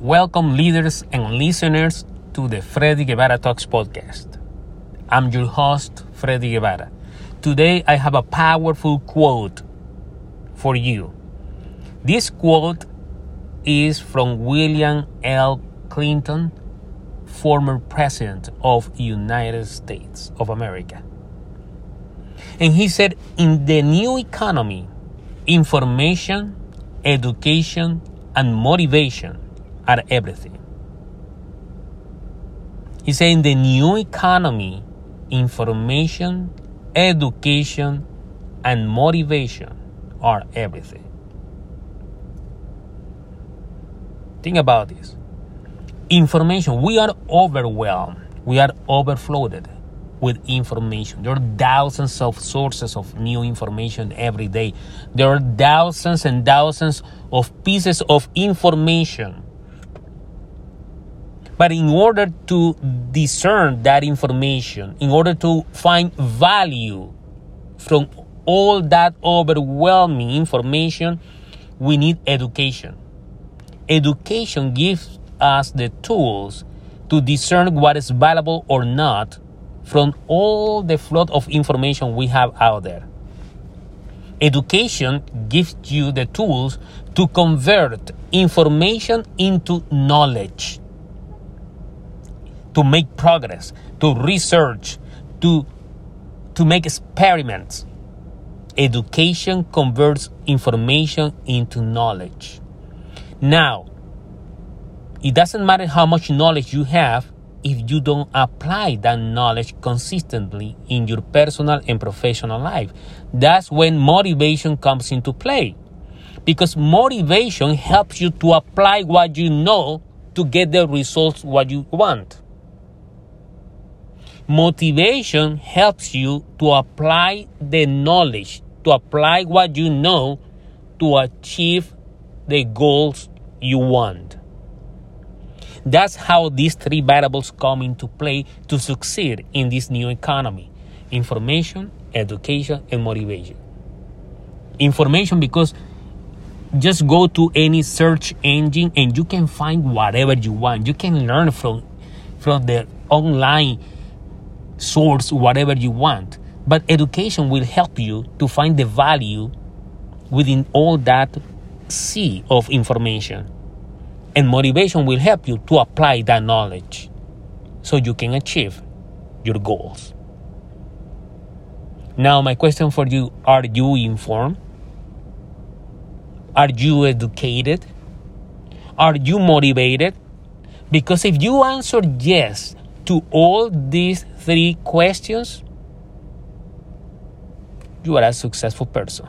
Welcome, leaders and listeners, to the Freddy Guevara Talks podcast. I'm your host, Freddy Guevara. Today, I have a powerful quote for you. This quote is from William L. Clinton, former president of United States of America. And he said, in the new economy, information, education, and motivation are everything. He said, in the new economy, information, education, and motivation are everything. Think about this. Information, we are overwhelmed, we are overflooded with information. There are thousands of sources of new information every day. There are thousands and thousands of pieces of information. But in order to discern that information, in order to find value from all that overwhelming information, we need education. Education gives us the tools to discern what is valuable or not from all the flood of information we have out there. Education gives you the tools to convert information into knowledge, to make progress, to research, to, to make experiments. Education converts information into knowledge. Now, it doesn't matter how much knowledge you have if you don't apply that knowledge consistently in your personal and professional life. That's when motivation comes into play. Because motivation helps you to apply what you know to get the results what you want. Motivation helps you to apply the knowledge, to apply what you know to achieve the goals you want. That's how these three variables come into play to succeed in this new economy information, education, and motivation. Information because just go to any search engine and you can find whatever you want. You can learn from from the online source whatever you want. But education will help you to find the value within all that sea of information. And motivation will help you to apply that knowledge so you can achieve your goals. Now, my question for you are you informed? Are you educated? Are you motivated? Because if you answer yes to all these three questions, you are a successful person.